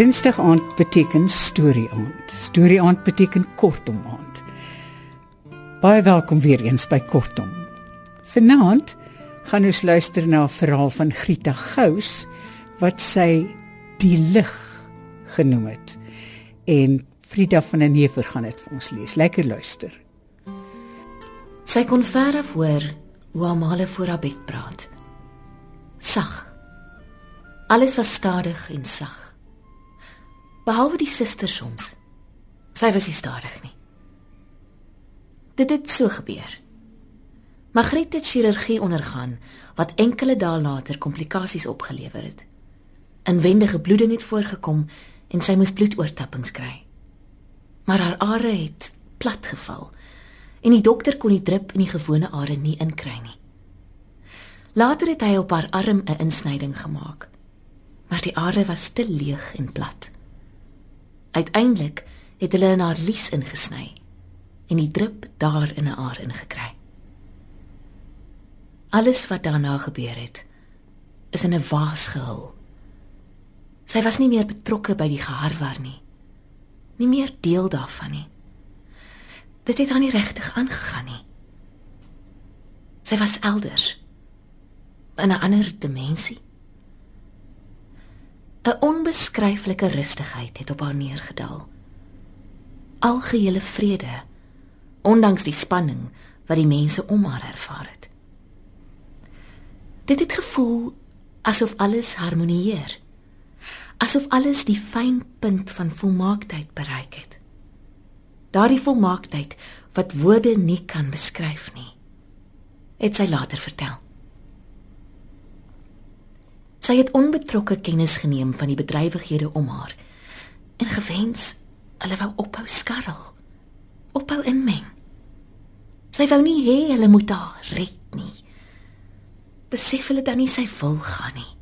Dinsdag aand beteken storie aand. Storie aand beteken kortom aand. Baie welkom weer eens by Kortom. Vanaand gaan ons luister na 'n verhaal van Grieta Gous wat sy die lig genoem het. En Frida van den Heever gaan dit vir ons lees. Lekker luister. Sy kon ver af hoor hoe Amale voor haar bed praat. Sag. Alles was stadig en sag. Behalwe die susters soms. Sy was nie stadig nie. Dit het so gebeur. Margriet het chirurgie ondergaan wat enkele dae later komplikasies opgelewer het. Inwendige bloeding het voorgekom en sy moes bloedoortappings kry. Maar haar are het plat geval en die dokter kon die drup in die gewone are nie inkry nie. Later het hy op haar arm 'n insnyding gemaak. Maar die are was te leeg en plat. Uiteindelik het hulle in haar lies ingesny en die drup daar in 'n aar ingekry. Alles wat daarna gebeur het, is in 'n waas gehul. Sy was nie meer betrokke by die geharwar nie. Nie meer deel daarvan nie. Dit het haar nie regtig aangegaan nie. Sy was elders in 'n ander dimensie. 'n Onbeskryflike rustigheid het op haar neergedaal. Algehele vrede, ondanks die spanning wat die mense om haar ervaar het. Dit het gevoel asof alles harmonieer. Asof alles die fyn punt van volmaaktheid bereik het. Daardie volmaaktheid wat woorde nie kan beskryf nie, het sy later vertel. Sy het onbetrokke kennis geneem van die bedrywighede om haar en gewens hulle wou ophou skarrel, ophou inmeng. Sy wou nie hê hulle moet haar red nie. Besef hulle dan nie sy wil gaan nie.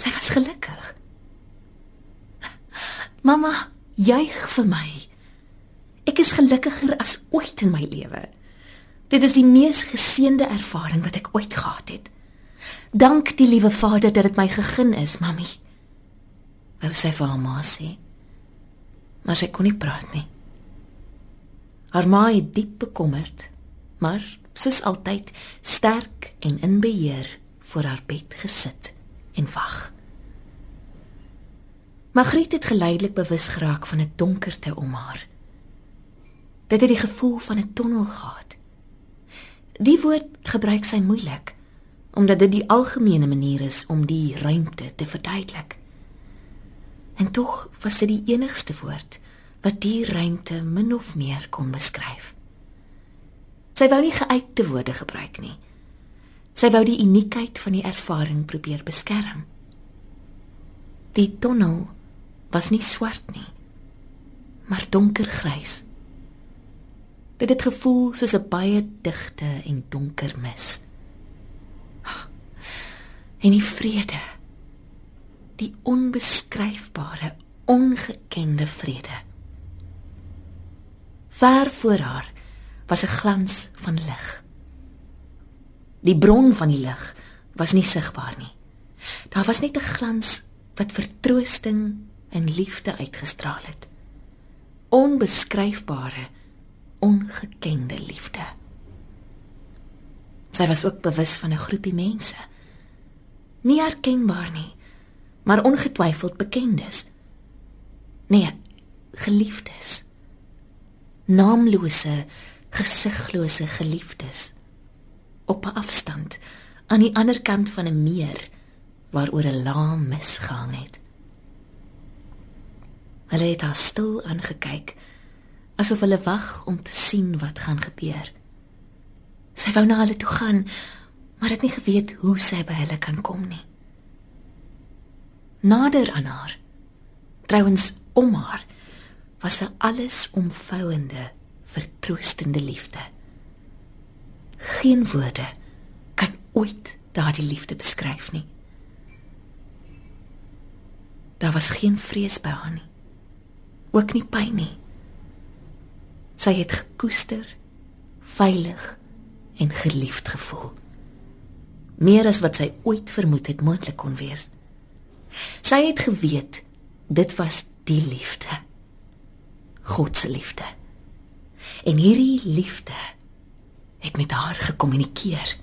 Sy was gelukkig. Mamma, juig vir my. Ek is gelukkiger as ooit in my lewe. Dit is die mees geseënde ervaring wat ek ooit gehad het. Dank die liewe Vader dat dit my gegeen is, mami. Wou sy vir haar ma sê. Maar sy kon nie praat nie. Haar ma het diep bekommerd, maar soos altyd sterk en in beheer voor haar bed gesit en wag. Margriet het geleidelik bewus geraak van 'n donkerte om haar. Dit het die gevoel van 'n tonnel gehad. Die woord gebruik sy moeilik omdat dit die algemene manier is om die ruimte te verduidelik. En tog was dit die enigste woord wat die ruimte min of meer kon beskryf. Sy wou nie geuite woorde gebruik nie. Sy wou die uniekheid van die ervaring probeer beskerm. Die tonnel was nie swart nie, maar donkergrys. Dit het gevoel soos 'n baie digte en donker mis en die vrede. Die onbeskryfbare ongekende vrede. Ver voor haar was 'n glans van lig. Die bron van die lig was nie sigbaar nie. Daar was net 'n glans wat vertroosting en liefde uitgestraal het. Onbeskryfbare ongekende liefde. Sy was ook bewus van 'n groepie mense nie herkenbaar nie, maar ongetwyfeld bekendes. Nee, geliefdes. Naamlose, gesiglose geliefdes op 'n afstand aan die ander kant van 'n meer waaroor 'n laam mis gehang het. Hulle het haar stil aangekyk asof hulle wag om te sien wat gaan gebeur. Sy wou na hulle toe gaan, maar het nie geweet hoe sy by hulle kan kom nie. Nader aan haar, trouens om haar, was 'n alles omvouende, vertroostende liefde. Geen woorde kan ooit daardie liefde beskryf nie. Daar was geen vrees by haar nie. Ook nie pyn nie. Sy het gekoester, veilig en geliefd gevoel meer as wat sy ooit vermoed het moontlik kon wees. Sy het geweet Dit was die liefde. God se liefde. En hierdie liefde het met haar gekommunikeer.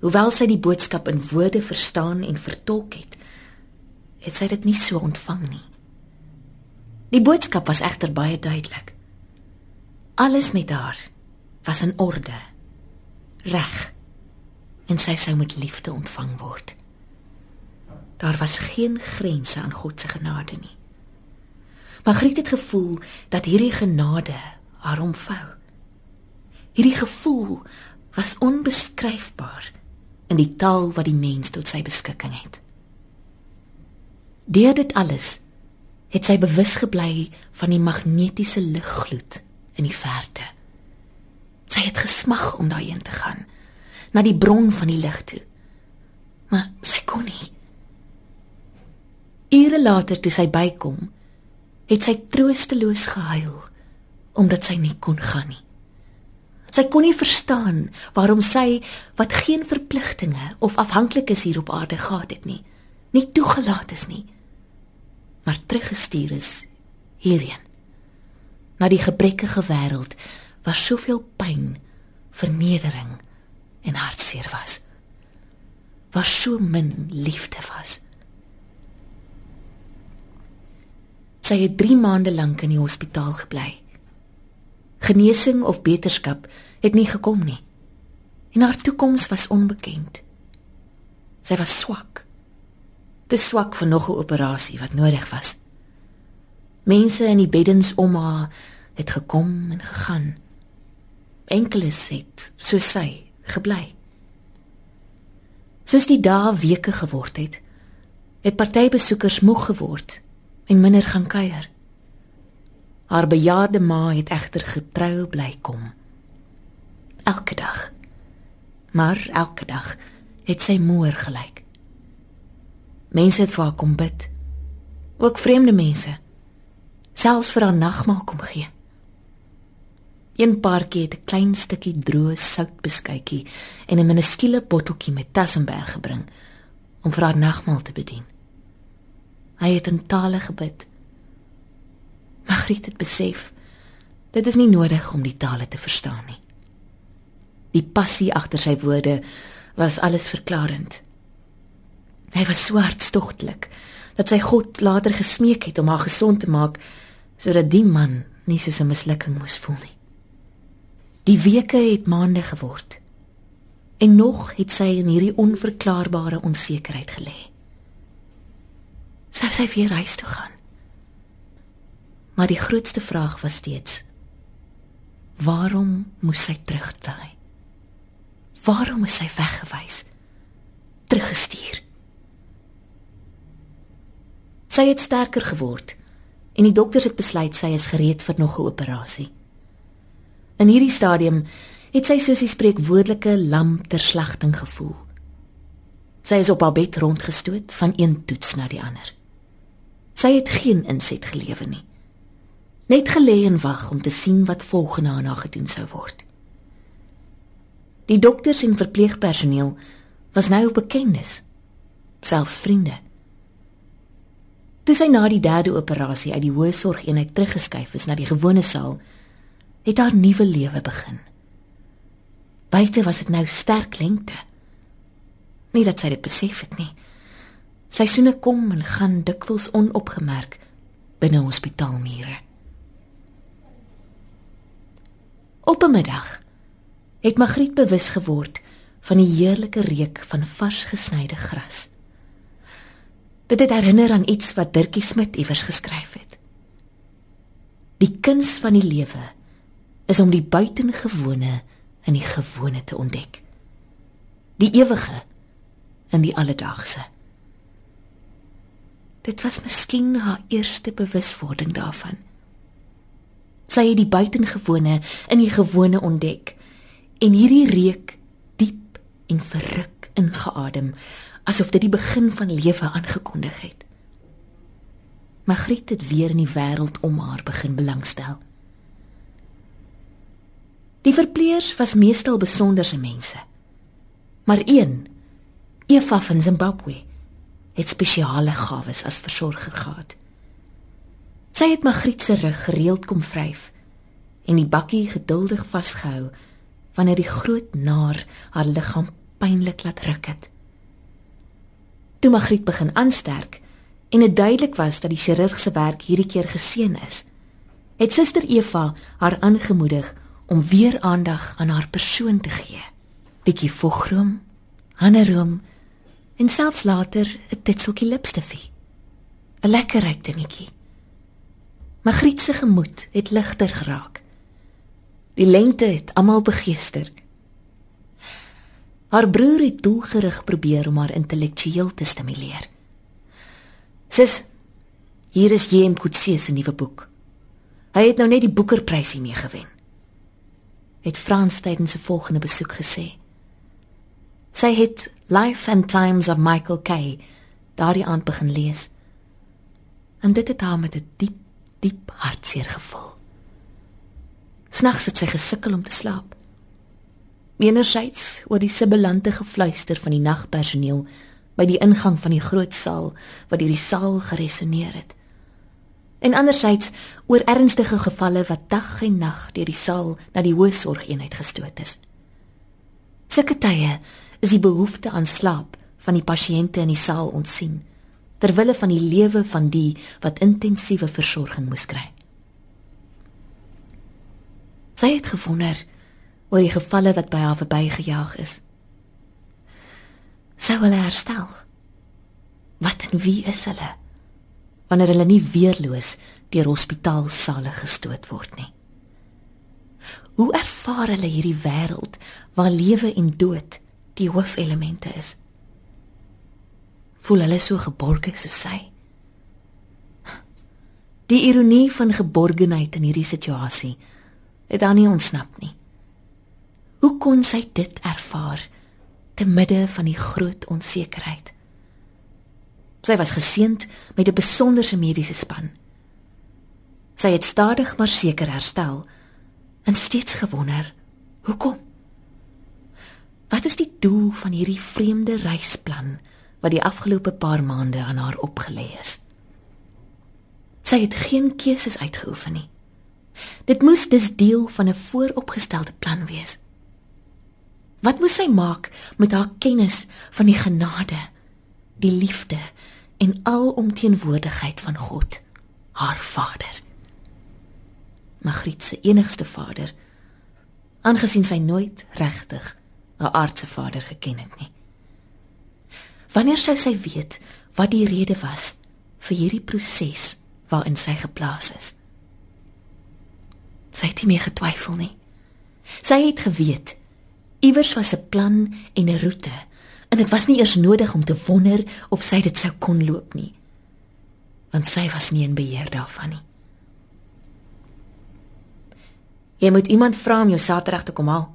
Hoewel sy die boodskap in woorde verstaan en vertolk het, het sy dit nie so ontvang nie. Die boodskap was egter baie duidelik. Alles met haar was in orde. Reg. En sy sou met liefde ontvang word. Daar was geen grense aan God se genade nie. Margriet het gevoel dat hierdie genade haar omvou. Hierdie gevoel was onbeskryfbaar in die taal wat die mens tot sy beskikking het. Deur dit alles het sy bewus gebly van die magnetiese liggloed in die verte. Sy het gesmag om daarheen te gaan, na die bron van die lig toe. Maar sy kon nie. Ure later toe sy bykom, het sy troosteloos gehuil omdat sy nie kon gaan nie. Sy kon nie verstaan waarom sy wat geen verpligtinge of afhanklikes hier op aarde gehad het nie, nie toegelaat is nie, maar teruggestuur is hierheen. Na die gebrekkige wêreld waar soveel pyn, vernedering en hartseer was. Waar so min liefde was. Sy het 3 maande lank in die hospitaal gebly. Genesing of beterskap het nie gekom nie. En haar toekoms was onbekend. Sy was swak. Te swak vir nog 'n operasie wat nodig was. Mense in die beddens om haar het gekom en gegaan. Enkeles het, so sy, gebly. Soos die dae weke geword het, het party besoekers moeg geword en minder gaan kuier. Haar bejaarde ma het egter getrou bly kom. Elke dag. Maar elke dag het sy moer gelyk. Mense het vir haar kom bid. Ook vreemde mense. Selfs vir haar nagmaal kom gee. Een paartjie het 'n klein stukkie droë soutbeskuitjie en 'n minuskule botteltjie met Tassenberg gebring om vir haar nagmaal te bedien. Hy het in tale gebid. Margriet het besef dit is nie nodig om die tale te verstaan nie. Die passie agter sy woorde was alles verklarend. Hy was so hartstogtelik dat sy God later gesmeek het om haar gesond te maak sodat die man nie so 'n mislukking moes voel nie. Die weke het maande geword. En nog het sy in hierdie onverklaarbare onsekerheid gelê. Sou sy weer huis toe gaan? Maar die grootste vraag was steeds: Waarom moes sy terugdraai? Waarom is sy weggewys? Teruggestuur. Sy het sterker geword en die dokters het besluit sy is gereed vir nog 'n operasie. In hierdie stadium het sy soos die spreekwoordelike lam ter slagting gevoel. Sy is op haar bed rondgestoot van een toets na die ander. Sy het geen inset gelewer nie. Net gelê en wag om te sien wat volgende aan haar gedoen sou word. Die dokters en verpleegpersoneel was nou bekendes, selfs vriende. Toe sy na die derde operasie uit die hoë sorgeenheid teruggeskuif is na die gewone saal, het haar nuwe lewe begin. Buite was dit nou sterk lente. Nie dat sy dit besef het nie. Seisoene kom en gaan dikwels onopgemerk binne hospitaalmure. Op 'n middag het Magriet bewus geword van die heerlike reuk van vars gesnyde gras. Dit het herinner aan iets wat Dirkie Smit iewers geskryf het. Die kuns van die lewe is om die buitengewone in die gewone te ontdek. Die ewige in die alledaagse. Dit was miskien haar eerste bewuswording daarvan. Sy het die buitengewone in die gewone ontdek en hierdie reuk diep en verruk ingeadem asof dit die begin van lewe aangekondig het. Magriet het weer in die wêreld om haar begin belangstel. Die verpleegers was meestal besonderse mense. Maar een, Eva van Zimbabwe, het spesiale gawes as versorger gehad. Sy het Magriet se rug gereeld kom vryf en die bakkie geduldig vasgehou wanneer die groot naar haar liggaam pynlik laat ruk het. Toe Magriet begin aansterk en dit duidelik was dat die chirurg se werk hierdie keer geseën is, het suster Eva haar aangemoedig om weer aandag aan haar persoon te gee. Bietjie vogroom, haneroom en selfs later 'n titseltjie lipstifie. 'n Lekker ryk dingetjie. Magriet se gemoed het ligter geraak. Die lengte het almal begeester. Haar broer het doelgerig probeer om haar intellektueel te stimuleer. Sis, hier is J.M. Coetzee se nuwe boek. Hy het nou net die Boekerprysie mee gewen. Het Frans tydens sy volgende besoek gesê. Sy het Life and Times of Michael Kay daardie aand begin lees. En dit het haar met 'n die diep, diep hartseer gevoel. Snags het sy gesukkel om te slaap. Enerzijds oor die sibilante gefluister van die nagpersoneel by die ingang van die groot saal wat deur die saal geresoneer het. En anderzijds oor ernstige gevalle wat dag en nag deur die saal na die hoësorgeenheid gestoot is. Sulke tye is die behoefte aan slaap van die pasiënte in die saal ontsien ter wille van die lewe van die wat intensiewe versorging moes kry. Sy het gewonder oor die gevalle wat by haar verbygejaag is. Sou hulle herstel? Wat en wie is hulle? Wanneer hulle nie weerloos deur hospitaalsale gestoot word nie. Hoe ervaar hulle hierdie wêreld waar lewe en dood die hoofelemente is? Voel hulle so geborge soos sy? Die ironie van geborgenheid in hierdie situasie het haar nie ontsnap nie. Hoe kon sy dit ervaar te midde van die groot onsekerheid? Sy was geseënd met 'n besonderse mediese span. Sy het stadig maar seker herstel en steeds gewonder, hoekom? Wat is die doel van hierdie vreemde reisplan wat die afgelope paar maande aan haar opgelê is? Sy het geen keuses uitgeoefen nie. Dit moes dus deel van 'n vooropgestelde plan wees. Wat moes sy maak met haar kennis van die genade, die liefde en alomteenwoordigheid van God, haar Vader? Magriet se enigste vader, aangesien sy nooit regtig 'n aardse vader geken het nie. Wanneer sou sy weet wat die rede was vir hierdie proses waarin sy geplaas is? Sy het nie meer getwyfel nie. Sy het geweet iewers was 'n plan en 'n roete en dit was nie eers nodig om te wonder of sy dit sou kon loop nie. Want sy was nie in beheer daarvan nie. Jy moet iemand vra om jou Saterdag te kom haal.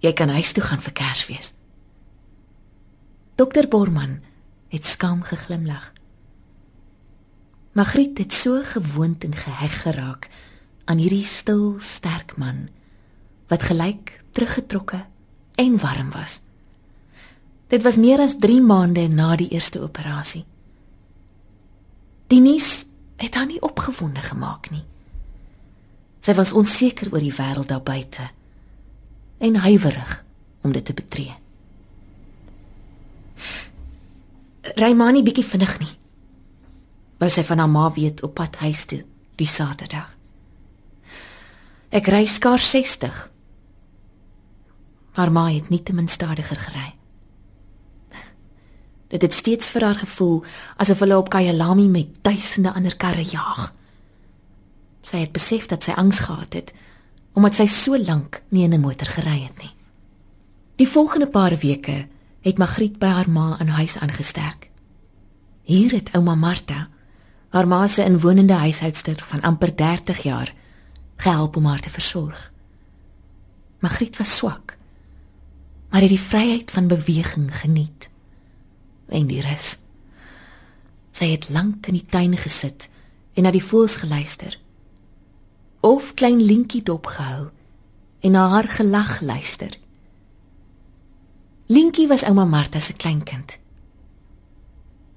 Jy kan huis toe gaan vir Kersfees. Dokter Borman het skaam geglimlag. Magriet het so gewoond en geheg geraak aan hierdie stil, sterk man wat gelyk teruggetrokke en warm was. Dit was meer as 3 maande na die eerste operasie. Die nuus het haar nie opgewonde gemaak nie. Sy was onseker oor die wêreld daar buite en huiwerig om dit te betree. Raymani bietjie vinnig nie. Wou sy van haar ma weet op pad huis toe die Saterdag. Ek ry skaars 60. Maar my het nie te min stadiger gery. Dit het steeds vir haar gevoel asof hulle op Kyalami met duisende ander karre jaag. Sy het besef dat sy angs gehad het omdat sy so lank nie in 'n motor gery het nie. Die volgende paar weke het Magriet by haar ma in huis aangesterk. Hier het ouma Martha, haar ma se inwonende huishoudster van amper 30 jaar, gehelp om haar te versorg. Magriet was swak, maar het die vryheid van beweging geniet en die rus. Sy het lank in die tuin gesit en na die voëls geluister. Of klein Linkie dopgehou en na haar gelag luister. Linkie was ouma Martha se kleinkind.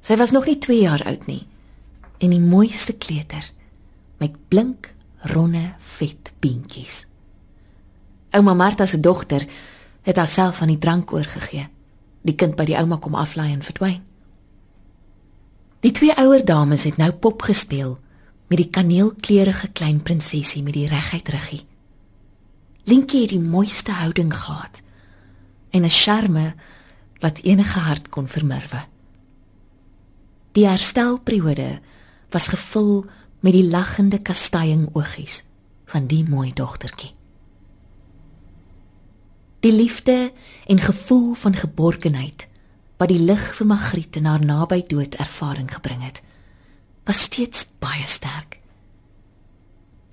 Sy was nog nie 2 jaar oud nie en die mooiste kleuter met blink ronde vet beentjies. Ouma Martha se dogter het haarself aan die drank oorgegee. Die kind by die ouma kom aflaai en verdwyn. Die twee ouer dames het nou pop gespeel met die kaneelkleurige klein prinsesie met die reguit ruggie. Linkie het die mooiste houding gehad en 'n charme wat enige hart kon vermurwe. Die herstelperiode was gevul met die lagende kasteiing oogies van die mooi dogtertjie. Die liefde en gevoel van geborgenheid wat die lig vir Magriet in haar naby dood ervaring gebring het, was steeds baie sterk.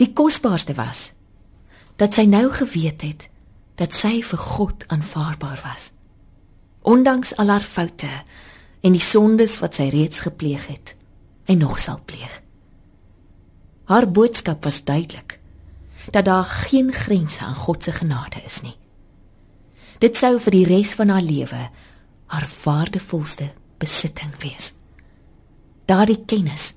Die kosbaarste was dat sy nou geweet het dat sy vir God aanvaarbaar was. Ondanks al haar foute en die sondes wat sy reeds gepleeg het en nog sal pleeg. Haar boodskap was duidelik dat daar geen grense aan God se genade is nie. Dit sou vir die res van haar lewe haar waardevolste besitting wees. Daardie kennis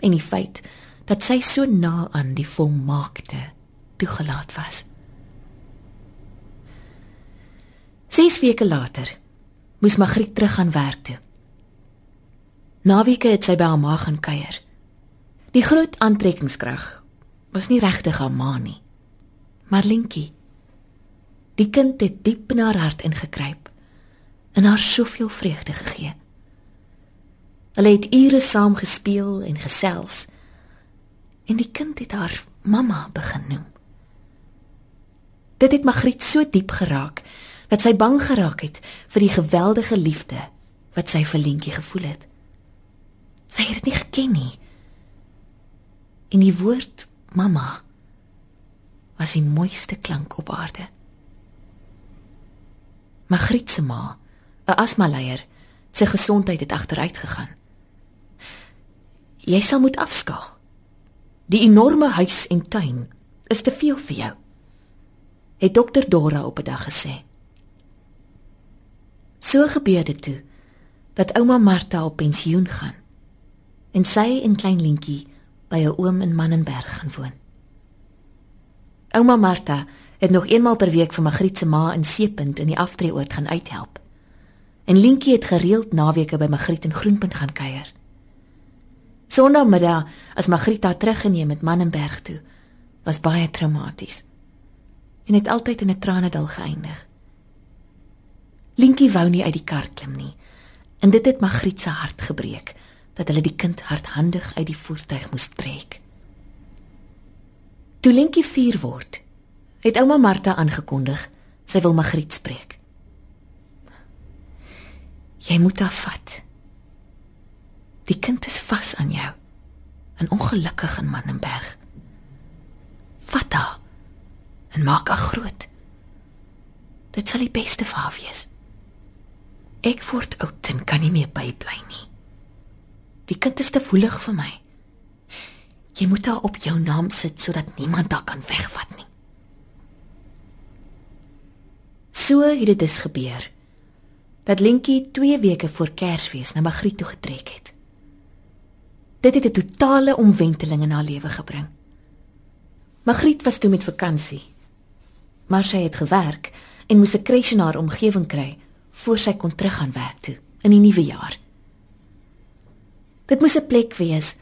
en die feit dat sy so na aan die volmaakte toegelaat was. 6 weke later moes Magriet terug aan werk toe. Naweke het sy by haar ma gaan kuier. Die groot aantrekkingskrag was nie regtig haar ma nie, maar Linkie Die kind het diep in haar hart ingekruip en haar soveel vreugde gegee. Hulle het ure saam gespeel en gesels en die kind het haar mamma begin noem. Dit het Magriet so diep geraak dat sy bang geraak het vir die geweldige liefde wat sy vir Lentjie gevoel het. Sy het dit nie geken nie. En die woord mamma was die mooiste klank op aarde. Magriet se ma, 'n asmaleier, sy gesondheid het agteruit gegaan. Jy sal moet afskaal. Die enorme huis en tuin is te veel vir jou. Het dokter Dora op 'n dag gesê. So gebeur dit toe dat ouma Martha op pensioen gaan en sy en klein Lentjie by 'n oom in Mannenberg gaan woon. Ouma Martha het nog eenmal per week vir Magriet se ma in Seepunt in die aftreeoord gaan uithelp. En Lientjie het gereeld naweke by Magriet in Groenpunt gaan kuier. Sondagmiddag as Magriet haar teruggeneem met Mannenberg toe, was baie traumaties. En het altyd in 'n tranedal geëindig. Lientjie wou nie uit die kar klim nie. En dit het Magriet se hart gebreek dat hulle die kind hardhandig uit die voertuig moes trek. Toe Lientjie 4 word, het ouma Martha aangekondig sy wil Magriet spreek. Jy moet haar vat. Die kind is vas aan jou. En ongelukkig in Mannenberg. Vat haar en maak haar groot. Dit sal die beste vir haar wees. Ek word oud en kan nie meer bybly nie. Die kind is te voelig vir my. Jy moet haar op jou naam sit sodat niemand haar kan wegvat nie. So het dit dus gebeur dat Lentjie 2 weke voor Kersfees na Magriet toe getrek het. Dit het 'n totale omwenteling in haar lewe gebring. Magriet was toe met vakansie. Maar sy het gewerk en moes 'n kresie in haar omgewing kry voor sy kon teruggaan werk toe in die nuwe jaar. Dit moes 'n plek wees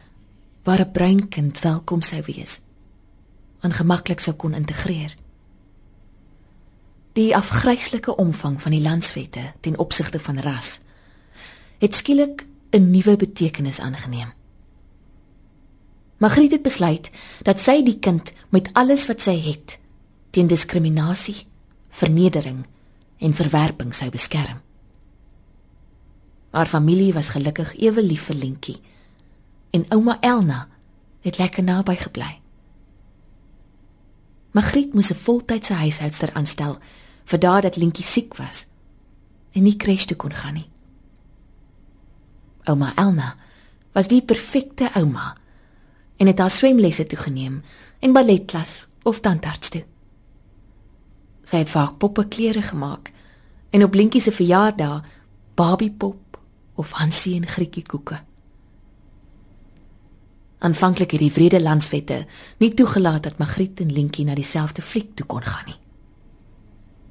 waar 'n bruin kind welkom sou wees en gemaklik sou kon integreer. Die afgryslike omvang van die landswette ten opsigte van ras het skielik 'n nuwe betekenis aangeneem. Magriet het besluit dat sy die kind met alles wat sy het teen diskriminasie, vernedering en verwerping sou beskerm. Haar familie was gelukkig ewe lief vir Lentjie en ouma Elna het lekker naby gebly. Magriet moes 'n voltydse huishoudster aanstel vir daardie dat Lentjie siek was en nie kres toe kon gaan nie. Ouma Elna was die perfekte ouma en het haar swemlesse toegeneem en balletklas of tandarts toe. Sy het vir haar poppe klere gemaak en op Lentjie se verjaardag Barbie pop of Hansie en Grietjie koeke. Aanvanklik het die Vrede Landswette nie toegelaat dat Magriet en Lentjie na dieselfde fliek toe kon gaan nie.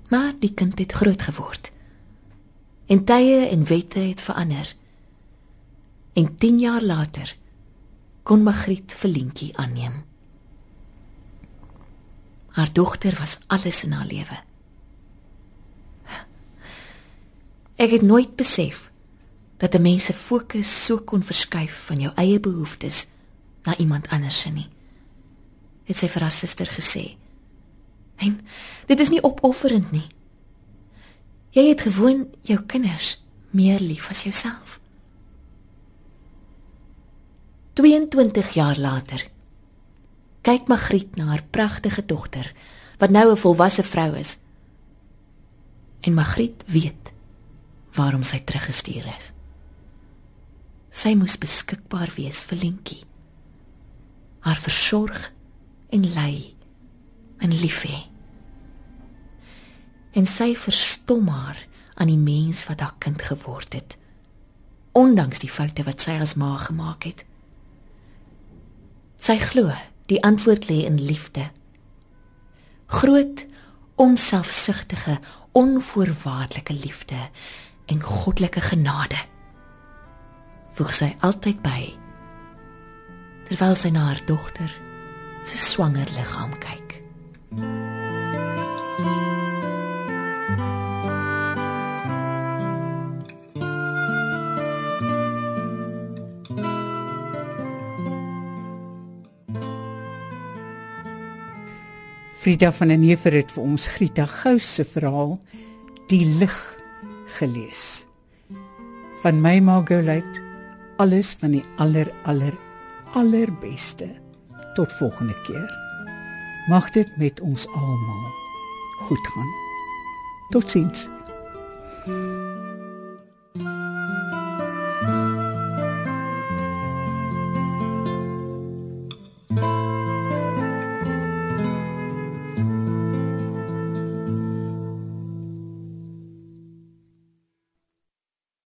Maar die kind het groot geword. En tye en wette het verander. En 10 jaar later kon Magriet vir Lentjie aanneem. Haar dogter was alles in haar lewe. Ek het nooit besef dat 'n mens se fokus so kon verskuif van jou eie behoeftes na iemand anders se nie. Het sy vir haar suster gesê. En dit is nie opofferend nie. Jy het gewoon jou kinders meer lief as jouself. 22 jaar later kyk Magriet na haar pragtige dogter wat nou 'n volwasse vrou is. En Magriet weet waarom sy teruggestuur is. Sy moes beskikbaar wees vir Lentjie. Haar versorg en lei en lief hê. En sy verstom haar aan die mens wat haar kind geword het, ondanks die foute wat sy as ma gemaak het. Sy glo die antwoord lê in liefde. Groot, onselfsugtige, onvoorwaardelike liefde en goddelike genade. Voeg sy altyd by terwyl sy na haar dogter se swanger liggaam kyk. Frida van der Neever het vir ons Grieta Gous se verhaal Die lig gelees. Van my Margolite alles van die aller aller allerbeste. Tot volgende keer. Mag dit met ons almal goed gaan. Totsiens. thank you